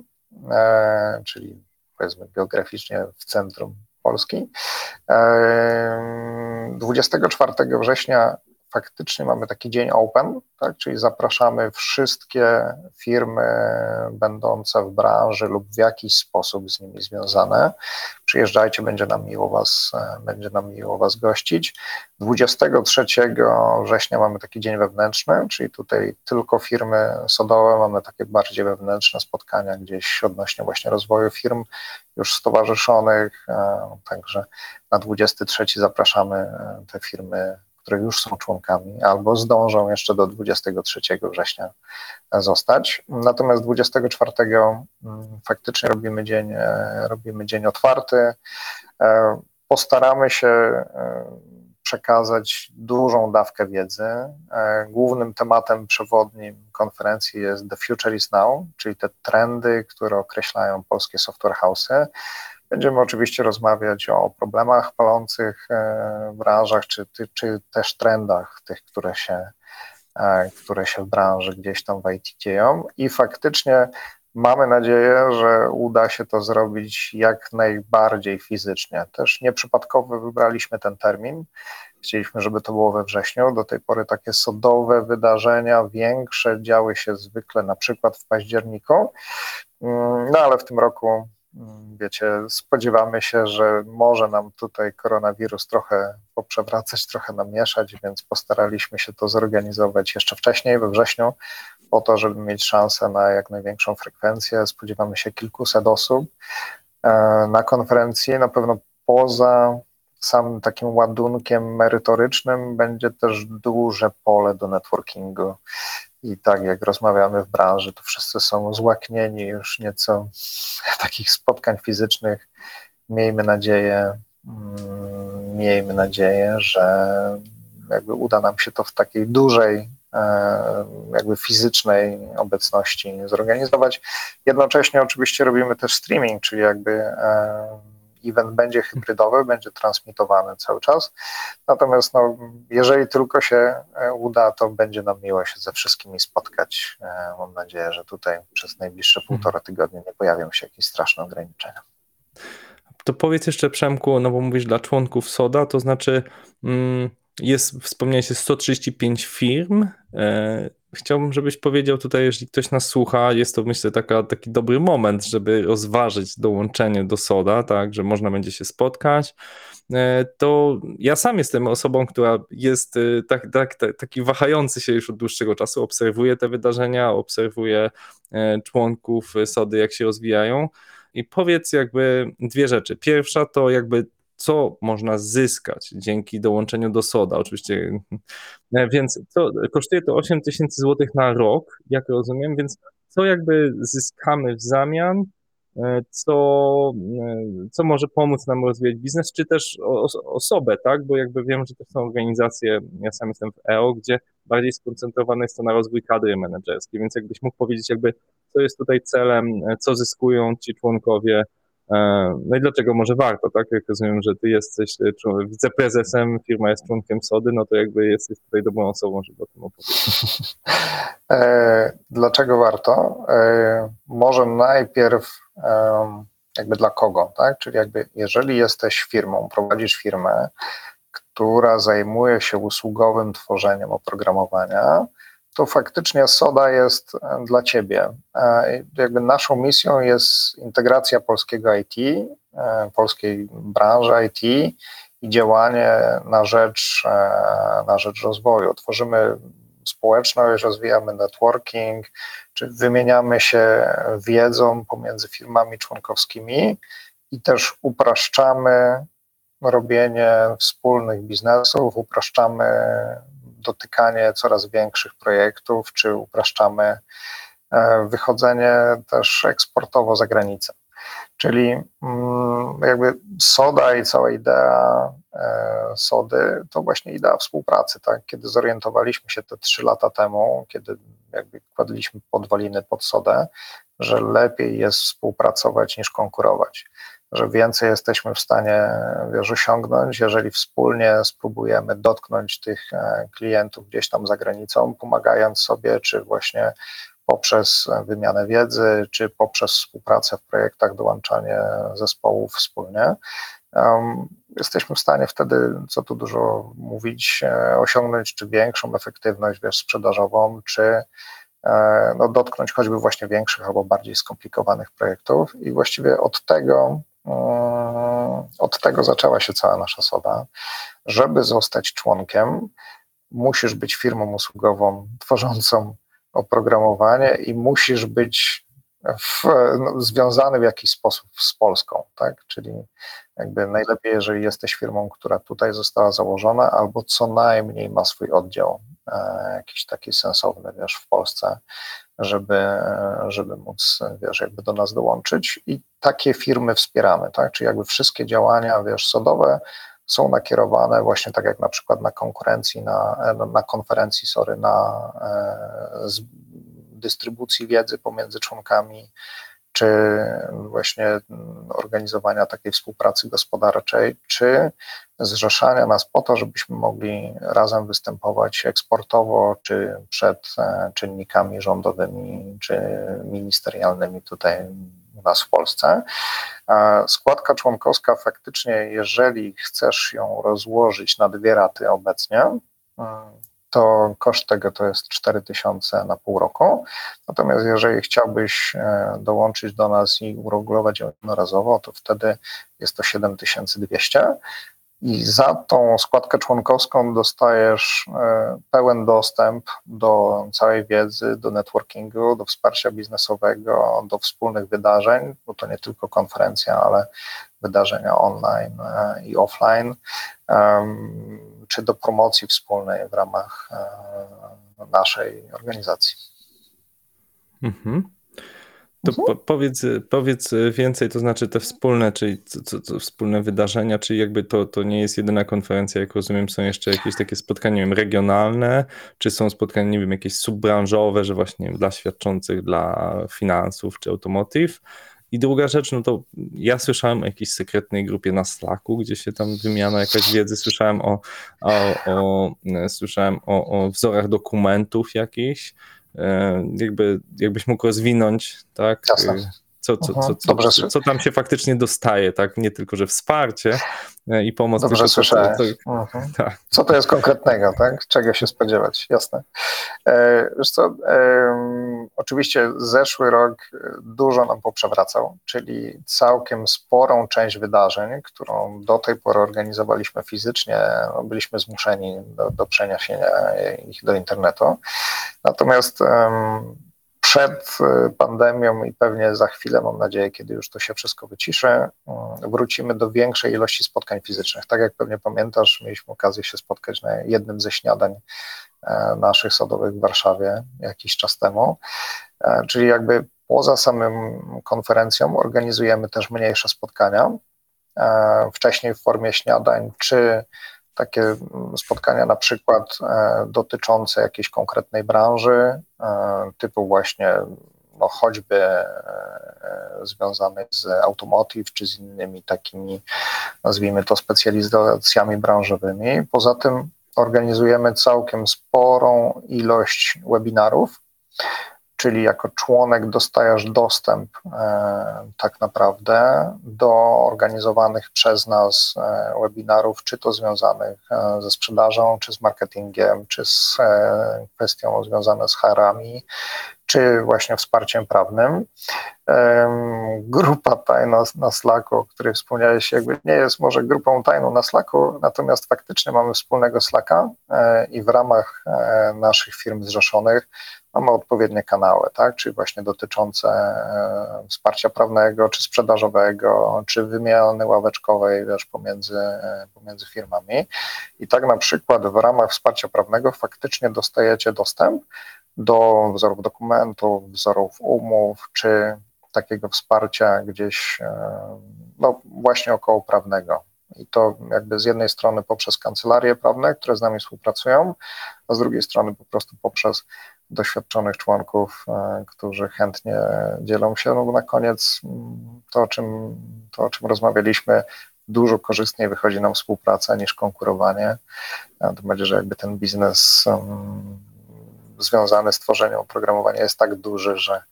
e, czyli powiedzmy geograficznie w centrum Polski. 24 września faktycznie mamy taki dzień open, tak, czyli zapraszamy wszystkie firmy będące w branży lub w jakiś sposób z nimi związane. Przyjeżdżajcie, będzie nam miło was, będzie nam miło was gościć. 23 września mamy taki dzień wewnętrzny, czyli tutaj tylko firmy sodowe, mamy takie bardziej wewnętrzne spotkania gdzieś odnośnie właśnie rozwoju firm już stowarzyszonych, e, także na 23 zapraszamy e, te firmy które już są członkami albo zdążą jeszcze do 23 września zostać. Natomiast 24 mm, faktycznie robimy dzień, e, robimy dzień otwarty. E, postaramy się e, przekazać dużą dawkę wiedzy. Głównym tematem przewodnim konferencji jest The Future is Now, czyli te trendy, które określają polskie software house'y. Będziemy oczywiście rozmawiać o problemach palących e, w branżach, czy, czy też trendach tych, które się, e, które się w branży gdzieś tam w IT dzieją i faktycznie mamy nadzieję, że uda się to zrobić jak najbardziej fizycznie. Też nieprzypadkowo wybraliśmy ten termin. Chcieliśmy, żeby to było we wrześniu. Do tej pory takie sodowe wydarzenia, większe działy się zwykle na przykład w październiku, mm, no ale w tym roku wiecie, spodziewamy się, że może nam tutaj koronawirus trochę poprzewracać, trochę namieszać, więc postaraliśmy się to zorganizować jeszcze wcześniej, we wrześniu, po to, żeby mieć szansę na jak największą frekwencję. Spodziewamy się kilkuset osób e, na konferencji. Na pewno poza samym takim ładunkiem merytorycznym będzie też duże pole do networkingu i tak jak rozmawiamy w branży, to wszyscy są złaknieni już nieco takich spotkań fizycznych. Miejmy nadzieję, mm, miejmy nadzieję, że jakby uda nam się to w takiej dużej, e, jakby fizycznej obecności zorganizować. Jednocześnie oczywiście robimy też streaming, czyli jakby e, event będzie hybrydowy, będzie transmitowany cały czas. Natomiast no, jeżeli tylko się e, uda, to będzie nam miło się ze wszystkimi spotkać. E, mam nadzieję, że tutaj przez najbliższe mhm. półtora tygodnia nie pojawią się jakieś straszne ograniczenia. To powiedz jeszcze Przemku, no bo mówisz dla członków SODA, to znaczy mm, jest, wspomniałeś, jest 135 firm, e, chciałbym, żebyś powiedział tutaj, jeżeli ktoś nas słucha, jest to myślę taka, taki dobry moment, żeby rozważyć dołączenie do SODA, tak, że można będzie się spotkać. E, to ja sam jestem osobą, która jest e, tak, tak, tak, taki wahający się już od dłuższego czasu, obserwuję te wydarzenia, obserwuję członków SODY, jak się rozwijają. I powiedz jakby dwie rzeczy. Pierwsza to jakby co można zyskać dzięki dołączeniu do SODA. Oczywiście, e, więc to, kosztuje to 8 tysięcy złotych na rok, jak rozumiem, więc co jakby zyskamy w zamian co, co może pomóc nam rozwijać biznes, czy też osobę, tak? Bo jakby wiem, że to są organizacje, ja sam jestem w EO, gdzie bardziej skoncentrowane jest to na rozwój kadry menedżerskiej, więc jakbyś mógł powiedzieć jakby, co jest tutaj celem, co zyskują ci członkowie, E, no i dlaczego może warto, tak? Jak rozumiem, że ty jesteś e, wiceprezesem, firma jest członkiem SODY, no to jakby jesteś tutaj dobrą osobą, żeby o tym opowiedzieć. E, dlaczego warto? Może najpierw jakby dla kogo, tak? Czyli jakby jeżeli jesteś firmą, prowadzisz firmę, która zajmuje się usługowym tworzeniem oprogramowania, to faktycznie SODA jest e, dla Ciebie. E, jakby naszą misją jest integracja polskiego IT, e, polskiej branży IT i działanie na rzecz, na rzecz rozwoju. Tworzymy społeczność, rozwijamy networking, czy wymieniamy się wiedzą pomiędzy firmami członkowskimi i też upraszczamy robienie wspólnych biznesów, upraszczamy dotykanie coraz większych projektów, czy upraszczamy e, wychodzenie też eksportowo za granicę. Czyli mm, jakby soda i cała idea e, sody to właśnie idea współpracy. Tak? Kiedy zorientowaliśmy się te trzy lata temu, kiedy jakby kładliśmy podwaliny pod sodę, że lepiej jest współpracować niż konkurować że więcej jesteśmy w stanie wiesz, osiągnąć, jeżeli wspólnie spróbujemy dotknąć tych e, klientów gdzieś tam za granicą, pomagając sobie, czy właśnie poprzez wymianę wiedzy, czy poprzez współpracę w projektach, dołączanie zespołów wspólnie. jesteśmy w stanie wtedy, co tu dużo mówić, e, osiągnąć czy większą efektywność wiesz, sprzedażową, czy e, no, dotknąć choćby właśnie większych albo bardziej skomplikowanych projektów. I właściwie od tego od tego zaczęła się cała nasza soda. Żeby zostać członkiem, musisz być firmą usługową tworzącą oprogramowanie i musisz być w, no, związany w jakiś sposób z Polską, tak? Czyli jakby najlepiej, jeżeli jesteś firmą, która tutaj została założona, albo co najmniej ma swój oddział e, jakiś taki sensowny, wiesz, w Polsce, żeby, żeby móc, wiesz, jakby do nas dołączyć. I takie firmy wspieramy, tak, czyli jakby wszystkie działania, wiesz, sodowe są nakierowane właśnie tak jak na przykład na konkurencji, na, na konferencji, sorry, na e, dystrybucji wiedzy pomiędzy członkami, czy właśnie organizowania takiej współpracy gospodarczej, czy zrzeszania nas po to, żebyśmy mogli razem występować eksportowo, czy przed e, czynnikami rządowymi, czy ministerialnymi tutaj u nas w Polsce. Składka członkowska faktycznie, jeżeli chcesz ją rozłożyć na dwie raty obecnie, to koszt tego to jest 4000 na pół roku. Natomiast jeżeli chciałbyś e, dołączyć do nas i uregulować jednorazowo, to wtedy jest to 7200. I za tą składkę członkowską dostajesz e, pełen dostęp do całej wiedzy, do networkingu, do wsparcia biznesowego, do wspólnych wydarzeń, bo to nie tylko konferencja, ale wydarzenia online e, i offline czy do promocji wspólnej w ramach e, naszej organizacji. Mhm. To mhm. po, powiedz, powiedz więcej, to znaczy te wspólne, czyli co, co, co, wspólne wydarzenia, czyli jakby to, to nie jest jedyna konferencja, jak rozumiem, są jeszcze jakieś takie spotkania, nie wiem, regionalne, czy są spotkania, nie wiem, jakieś subbranżowe, że właśnie dla świadczących dla finansów czy automotive, i druga rzecz, no to ja słyszałem o jakiejś sekretnej grupie na Slacku, gdzie się tam wymiana jakaś wiedzy, słyszałem o, o, o słyszałem o, o wzorach dokumentów jakichś, jakby, jakbyś mógł rozwinąć, tak? Jasne co, co, co, co, co, co tam się faktycznie dostaje, tak? Nie tylko, że wsparcie e, i pomoc. Dobrze tylko, słyszałem. To, mhm. tak. Co to jest konkretnego, tak? Czego się spodziewać, jasne. E, wiesz co, e, oczywiście zeszły rok dużo nam poprzewracał, czyli całkiem sporą część wydarzeń, którą do tej pory organizowaliśmy fizycznie, no, byliśmy zmuszeni do, do przeniesienia ich do internetu. Natomiast przed y, pandemią i pewnie za chwilę, mam nadzieję, kiedy już to się wszystko wyciszy, y, wrócimy do większej ilości spotkań fizycznych. Tak jak pewnie pamiętasz, mieliśmy okazję się spotkać na jednym ze śniadań e, naszych sodowych w Warszawie jakiś czas temu. E, czyli jakby Poza samym konferencją organizujemy też mniejsze spotkania, wcześniej w formie śniadań, czy takie spotkania na przykład dotyczące jakiejś konkretnej branży, typu właśnie no choćby e, związanych z automotive czy z innymi takimi, nazwijmy to, specjalizacjami branżowymi. Poza tym organizujemy całkiem sporą ilość webinarów, czyli jako członek dostajesz dostęp e, tak naprawdę do organizowanych przez nas e, webinarów, czy to związanych ze sprzedażą, czy z marketingiem, czy z kwestią związaną z HR-ami, czy właśnie wsparciem prawnym. Grupa tajna na Slacku, o której wspomniałeś, jakby nie jest może grupą tajną na Slacku, natomiast faktycznie mamy wspólnego Slacka e, i w ramach e, naszych firm zrzeszonych mamy odpowiednie kanały, tak? czyli właśnie dotyczące e, wsparcia prawnego, czy sprzedażowego, czy wymiany ławeczkowej wiesz, pomiędzy, pomiędzy firmami. I tak na przykład w ramach wsparcia prawnego faktycznie dostajecie dostęp do wzorów dokumentów, wzorów umów, czy takiego wsparcia gdzieś, e, no właśnie około prawnego. I to jakby z jednej strony poprzez kancelarie prawne, które z nami współpracują, a z drugiej strony po prostu poprzez doświadczonych członków, e, którzy chętnie dzielą się. No na koniec mm, to, o czym, to, o czym rozmawialiśmy, dużo korzystniej wychodzi nam współpraca niż konkurowanie. To będzie, że jakby ten biznes um, związany z tworzeniem oprogramowania jest tak duży, że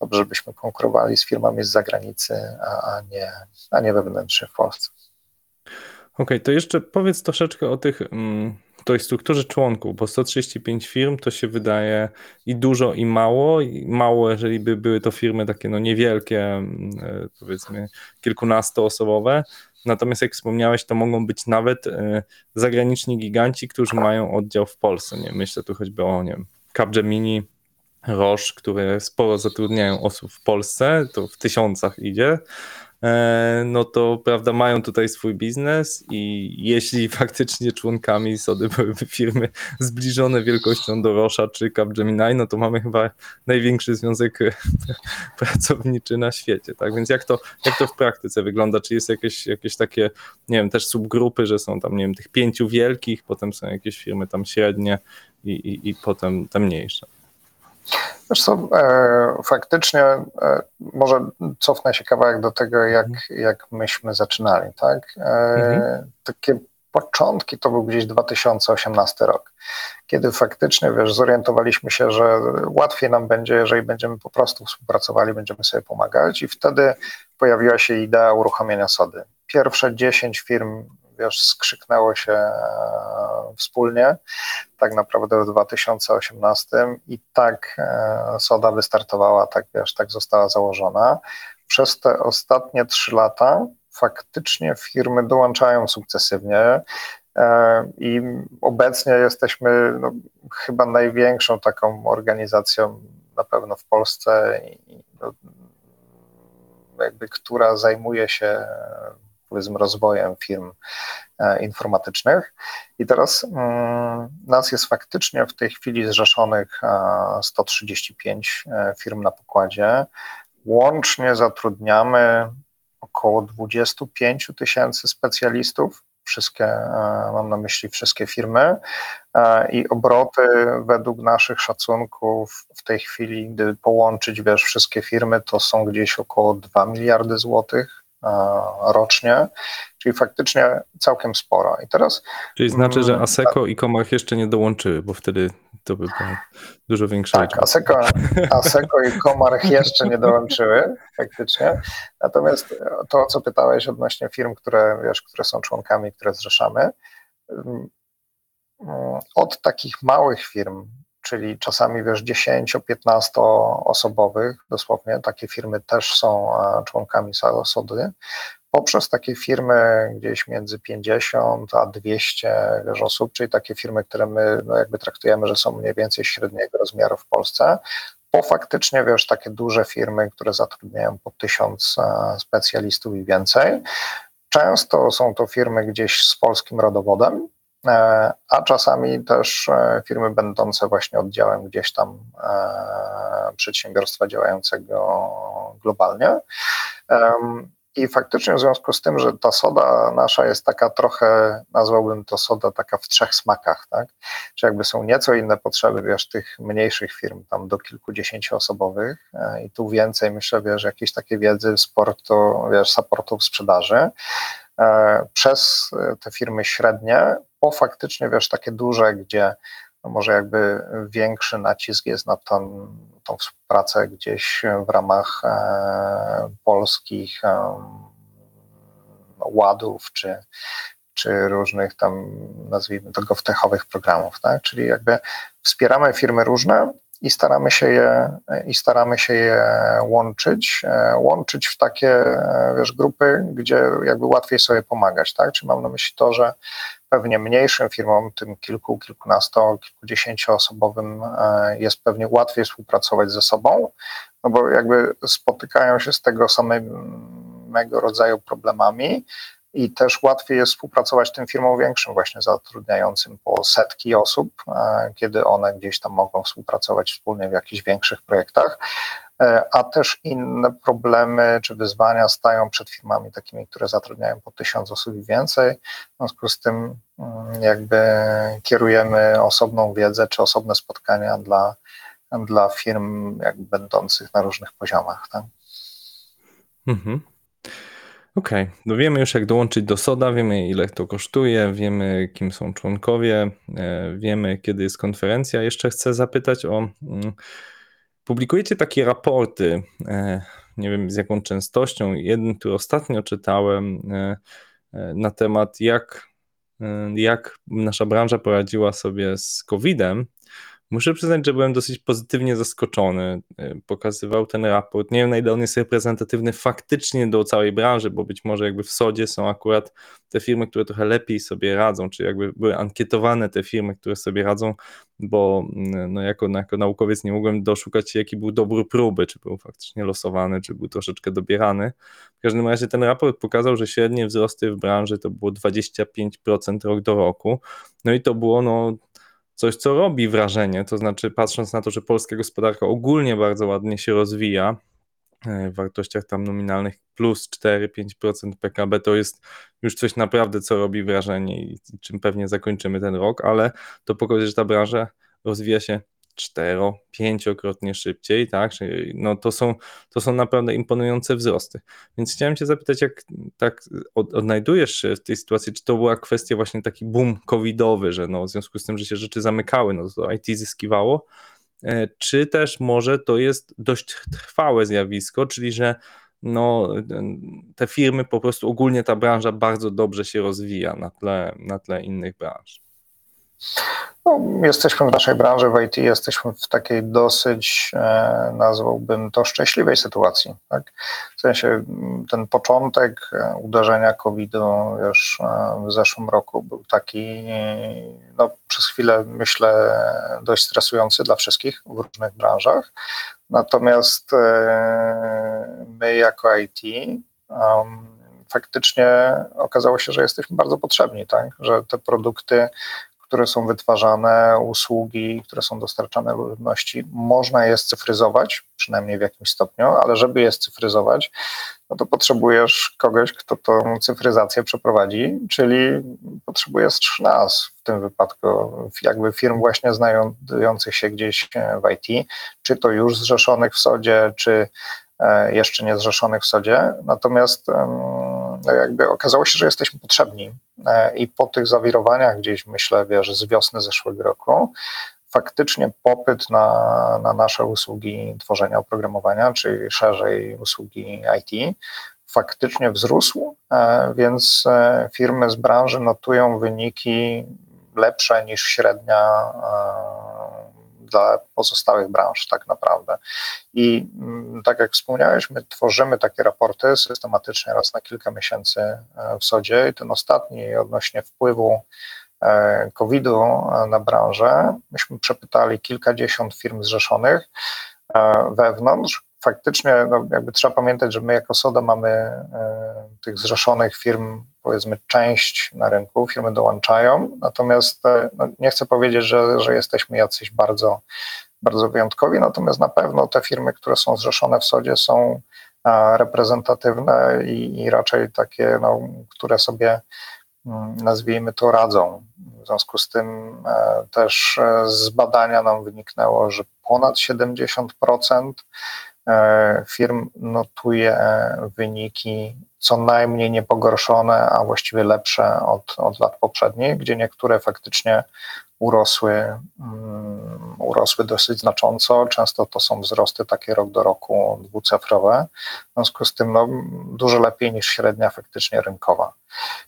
dobrze byśmy konkurowali z firmami z zagranicy, a, a, nie, a nie wewnętrznie w Polsce. Okej, okay, to jeszcze powiedz troszeczkę o tych, mm, tej strukturze członków, bo 135 firm to się wydaje i dużo, i mało. I mało, jeżeli by były to firmy takie no niewielkie, mm, e, powiedzmy kilkunastoosobowe. Natomiast jak wspomniałeś, to mogą być nawet e, zagraniczni giganci, którzy mają oddział w Polsce. Nie myślę tu choćby o nie Capgemini, Roche, które sporo zatrudniają osób w Polsce, to w tysiącach idzie, no to prawda, mają tutaj swój biznes i jeśli faktycznie członkami Sody byłyby firmy zbliżone wielkością do Rosza czy Capgemini, no to mamy chyba największy związek pracowniczy na świecie, tak? Więc jak to, jak to w praktyce wygląda? Czy jest jakieś, jakieś takie, nie wiem, też subgrupy, że są tam, nie wiem, tych pięciu wielkich, potem są jakieś firmy tam średnie, i, i, i potem te mniejsze. Wiesz co, e, faktycznie e, może cofnę się kawałek do tego, jak, mhm. jak myśmy zaczynali, tak? E, mhm. Takie początki to był gdzieś 2018 rok, kiedy faktycznie, wiesz, zorientowaliśmy się, że łatwiej nam będzie, jeżeli będziemy po prostu współpracowali, będziemy sobie pomagać i wtedy pojawiła się idea uruchomienia SODY. Pierwsze 10 firm wiesz, skrzyknęło się e, wspólnie, tak naprawdę w 2018 i tak e, Soda wystartowała, tak wiesz, tak została założona. Przez te ostatnie trzy lata faktycznie firmy dołączają sukcesywnie e, i obecnie jesteśmy no, chyba największą taką organizacją na pewno w Polsce, no, jakby, która zajmuje się powiedzmy rozwojem firm e, informatycznych. I teraz mm, nas jest faktycznie w tej chwili zrzeszonych 135 e, firm na pokładzie. Łącznie zatrudniamy około 25 tysięcy specjalistów. Wszystkie, e, mam na myśli wszystkie firmy i obroty według naszych szacunków w tej chwili, gdy połączyć wiesz, wszystkie firmy, to są gdzieś około 2 miliardy złotych rocznie, czyli faktycznie całkiem sporo. I teraz. Czyli znaczy, że mm, ASECO i Komach jeszcze nie dołączyły, bo wtedy to by było dużo większe. Tak, ASECO, ASECO i Komar jeszcze nie dołączyły faktycznie. Natomiast to, co pytałeś odnośnie firm, które, wiesz, które są członkami, które zrzeszamy, mm, od takich małych firm, czyli czasami wiesz 10-15 osobowych, dosłownie takie firmy też są członkami Sody, poprzez takie firmy gdzieś między 50 a 200 wiesz, osób, czyli takie firmy, które my no jakby traktujemy, że są mniej więcej średniego rozmiaru w Polsce, po faktycznie wiesz, takie duże firmy, które zatrudniają po tysiąc specjalistów i więcej. Często są to firmy gdzieś z polskim rodowodem, a czasami też firmy będące właśnie oddziałem gdzieś tam przedsiębiorstwa działającego globalnie. I faktycznie w związku z tym, że ta soda nasza jest taka trochę, nazwałbym to soda taka w trzech smakach, tak? Czy jakby są nieco inne potrzeby, wiesz, tych mniejszych firm, tam do kilkudziesięcioosobowych e, i tu więcej, myślę, wiesz, jakiejś takiej wiedzy, sportu, wiesz, supportu w sprzedaży, e, przez te firmy średnie, po faktycznie, wiesz, takie duże, gdzie no może jakby większy nacisk jest na tą, tą współpracę gdzieś w ramach e, polskich e, ładów czy, czy różnych tam, nazwijmy to, govtechowych programów, tak? Czyli jakby wspieramy firmy różne i staramy się je, i staramy się je łączyć, e, łączyć w takie, wiesz, grupy, gdzie jakby łatwiej sobie pomagać, tak? Czyli mam na myśli to, że pewnie mniejszym firmom, tym kilku, kilkunasto, kilkudziesięcioosobowym e, jest pewnie łatwiej współpracować ze sobą, no bo jakby spotykają się z tego samego rodzaju problemami i też łatwiej jest współpracować tym firmom większym, właśnie zatrudniającym po setki osób, e, kiedy one gdzieś tam mogą współpracować wspólnie w jakichś większych projektach. E, a też inne problemy czy wyzwania stają przed firmami takimi, które zatrudniają po tysiąc osób i więcej. W związku z tym mm, jakby kierujemy osobną wiedzę czy osobne spotkania dla, dla firm jakby będących na różnych poziomach. Tak? Mhm. Okej, okay. no wiemy już jak dołączyć do SODA, wiemy ile to kosztuje, wiemy kim są członkowie, e, wiemy kiedy jest konferencja. Jeszcze chcę zapytać o mm, Publikujecie takie raporty, e, nie wiem z jaką częstością. Jeden, który ostatnio czytałem e, na temat, jak, jak nasza branża poradziła sobie z COVID-em. Muszę przyznać, że byłem dosyć pozytywnie zaskoczony. Pokazywał ten raport. Nie wiem, na ile on jest reprezentatywny faktycznie do całej branży, bo być może jakby w Sodzie są akurat te firmy, które trochę lepiej sobie radzą, czy jakby były ankietowane te firmy, które sobie radzą, bo mm, no jako, jako naukowiec nie mogłem doszukać się, jaki był dobór próby, czy był faktycznie losowany, czy był troszeczkę dobierany. W każdym razie ten raport pokazał, że średnie wzrosty w branży to było 25% rok do roku. No i to było no, coś, co robi wrażenie, to znaczy patrząc na to, że polska gospodarka ogólnie bardzo ładnie się rozwija, e, w wartościach tam nominalnych plus 4-5% PKB to jest już coś naprawdę, co robi wrażenie i czym pewnie zakończymy ten rok, ale to pokazuje, że ta branża rozwija się cztero, pięciokrotnie szybciej, tak? No to, są, to są naprawdę imponujące wzrosty. Więc chciałem Cię zapytać, jak tak odnajdujesz się w tej sytuacji, czy to była kwestia właśnie taki boom covidowy, że no w związku z tym, że się rzeczy zamykały, no to IT zyskiwało, e, czy też może to jest dość trwałe zjawisko, czyli że no, te firmy, po prostu ogólnie ta branża bardzo dobrze się rozwija na tle, na tle innych branż. No, jesteśmy w naszej branży w IT, jesteśmy w takiej dosyć, e, nazwałbym to, szczęśliwej sytuacji. Tak? W sensie ten początek e, uderzenia COVID-u już e, w zeszłym roku był taki, no, przez chwilę myślę, dość stresujący dla wszystkich w różnych branżach. Natomiast my jako IT um, faktycznie okazało się, że jesteśmy bardzo potrzebni, tak? że te produkty które są wytwarzane, usługi, które są dostarczane ludności, można je scyfryzować, przynajmniej w jakimś stopniu, ale żeby je scyfryzować, no to potrzebujesz kogoś, kto tą cyfryzację przeprowadzi, czyli potrzebujesz nas w tym wypadku, jakby firm właśnie znajdujących się gdzieś w IT, czy to już zrzeszonych w SODzie, czy e, jeszcze nie zrzeszonych w SODzie. Natomiast no jakby okazało się, że jesteśmy potrzebni. E, i po tych zawirowaniach gdzieś, myślę, wiesz, z wiosny zeszłego roku, faktycznie popyt na, na nasze usługi tworzenia oprogramowania, czyli szerzej usługi IT, faktycznie wzrósł, e, więc e, firmy z branży notują wyniki lepsze niż średnia dla pozostałych branż tak naprawdę. I mm, tak jak wspomniałeś, my tworzymy takie raporty systematycznie raz na kilka miesięcy e, w SODzie i ten ostatni odnośnie wpływu e, COVID-u e, na branżę, myśmy przepytali kilkadziesiąt firm zrzeszonych wewnątrz faktycznie no, jakby trzeba pamiętać, że my jako SODA mamy e, tych zrzeszonych firm, powiedzmy, część na rynku, firmy dołączają, natomiast e, no, nie chcę powiedzieć, że, że jesteśmy jacyś bardzo, bardzo wyjątkowi, natomiast na pewno te firmy, które są zrzeszone w SODzie są reprezentatywne i, i raczej takie, no, które sobie mm, nazwijmy to radzą. W związku z tym e, też z badania nam wyniknęło, że ponad 70% E, firm notuje wyniki co najmniej niepogorszone, a właściwie lepsze od, od lat poprzednich, gdzie niektóre faktycznie urosły, um, urosły dosyć znacząco. Często to są wzrosty takie rok do roku dwucyfrowe. W związku z tym no, dużo lepiej niż średnia faktycznie rynkowa.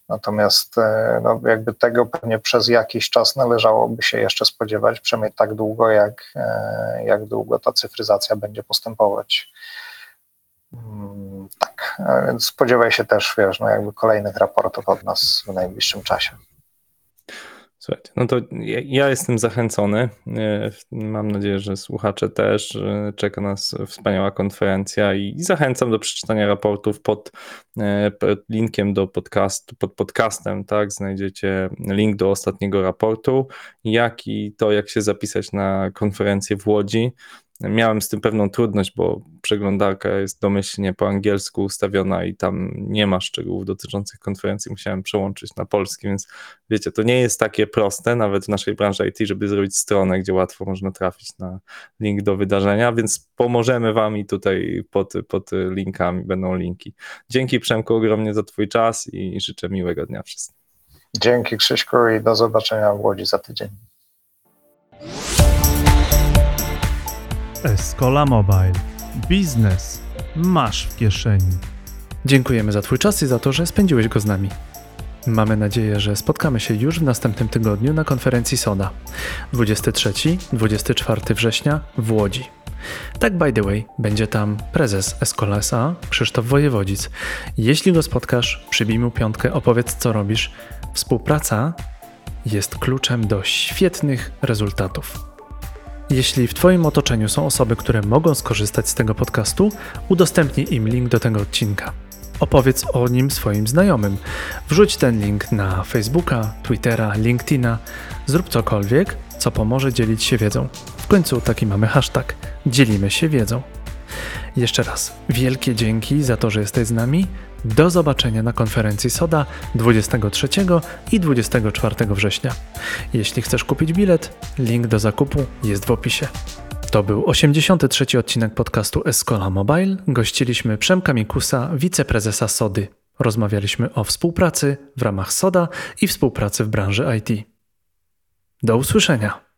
Natomiast e, no, jakby tego pewnie przez jakiś czas należałoby się jeszcze spodziewać, przynajmniej tak długo, jak, e, jak długo ta cyfryzacja będzie postępować. Mm, tak, więc spodziewaj się też, wiesz, no jakby kolejnych raportów od nas w najbliższym czasie. Słuchajcie, no to ja, jestem zachęcony. E, mam nadzieję, że słuchacze też. Czeka nas wspaniała konferencja i zachęcam do przeczytania raportów pod, e, pod linkiem do podcastu, pod podcastem, tak? Znajdziecie link do ostatniego raportu, jak i to, jak się zapisać na konferencję w Łodzi. Miałem z tym pewną trudność, bo przeglądarka jest domyślnie po angielsku ustawiona i tam nie ma szczegółów dotyczących konferencji. Musiałem przełączyć na polski, więc wiecie, to nie jest takie proste, nawet w naszej branży IT, żeby zrobić stronę, gdzie łatwo można trafić na link do wydarzenia, więc pomożemy Wam i tutaj pod, pod linkami będą linki. Dzięki Przemku ogromnie za Twój czas i życzę miłego dnia wszystkim. Dzięki Krzyśku i do zobaczenia w Łodzi za tydzień. Escola Mobile. Biznes masz w kieszeni. Dziękujemy za Twój czas i za to, że spędziłeś go z nami. Mamy nadzieję, że spotkamy się już w następnym tygodniu na konferencji SODA 23-24 września w Łodzi. Tak by the way, będzie tam prezes Escola SA Krzysztof Wojewodzic. Jeśli go spotkasz, przybij mu piątkę, opowiedz co robisz. Współpraca jest kluczem do świetnych rezultatów. Jeśli w Twoim otoczeniu są osoby, które mogą skorzystać z tego podcastu, udostępnij im link do tego odcinka. Opowiedz o nim swoim znajomym. Wrzuć ten link na Facebooka, Twittera, LinkedIna. Zrób cokolwiek, co pomoże dzielić się wiedzą. W końcu taki mamy hashtag. Dzielimy się wiedzą. Jeszcze raz wielkie dzięki za to, że jesteś z nami. Do zobaczenia na konferencji SODA 23 i 24 września. Jeśli chcesz kupić bilet, link do zakupu jest w opisie. To był 83 odcinek podcastu Escola Mobile. Gościliśmy Przemka Mikusa, wiceprezesa SODY. Rozmawialiśmy o współpracy w ramach SODA i współpracy w branży IT. Do usłyszenia.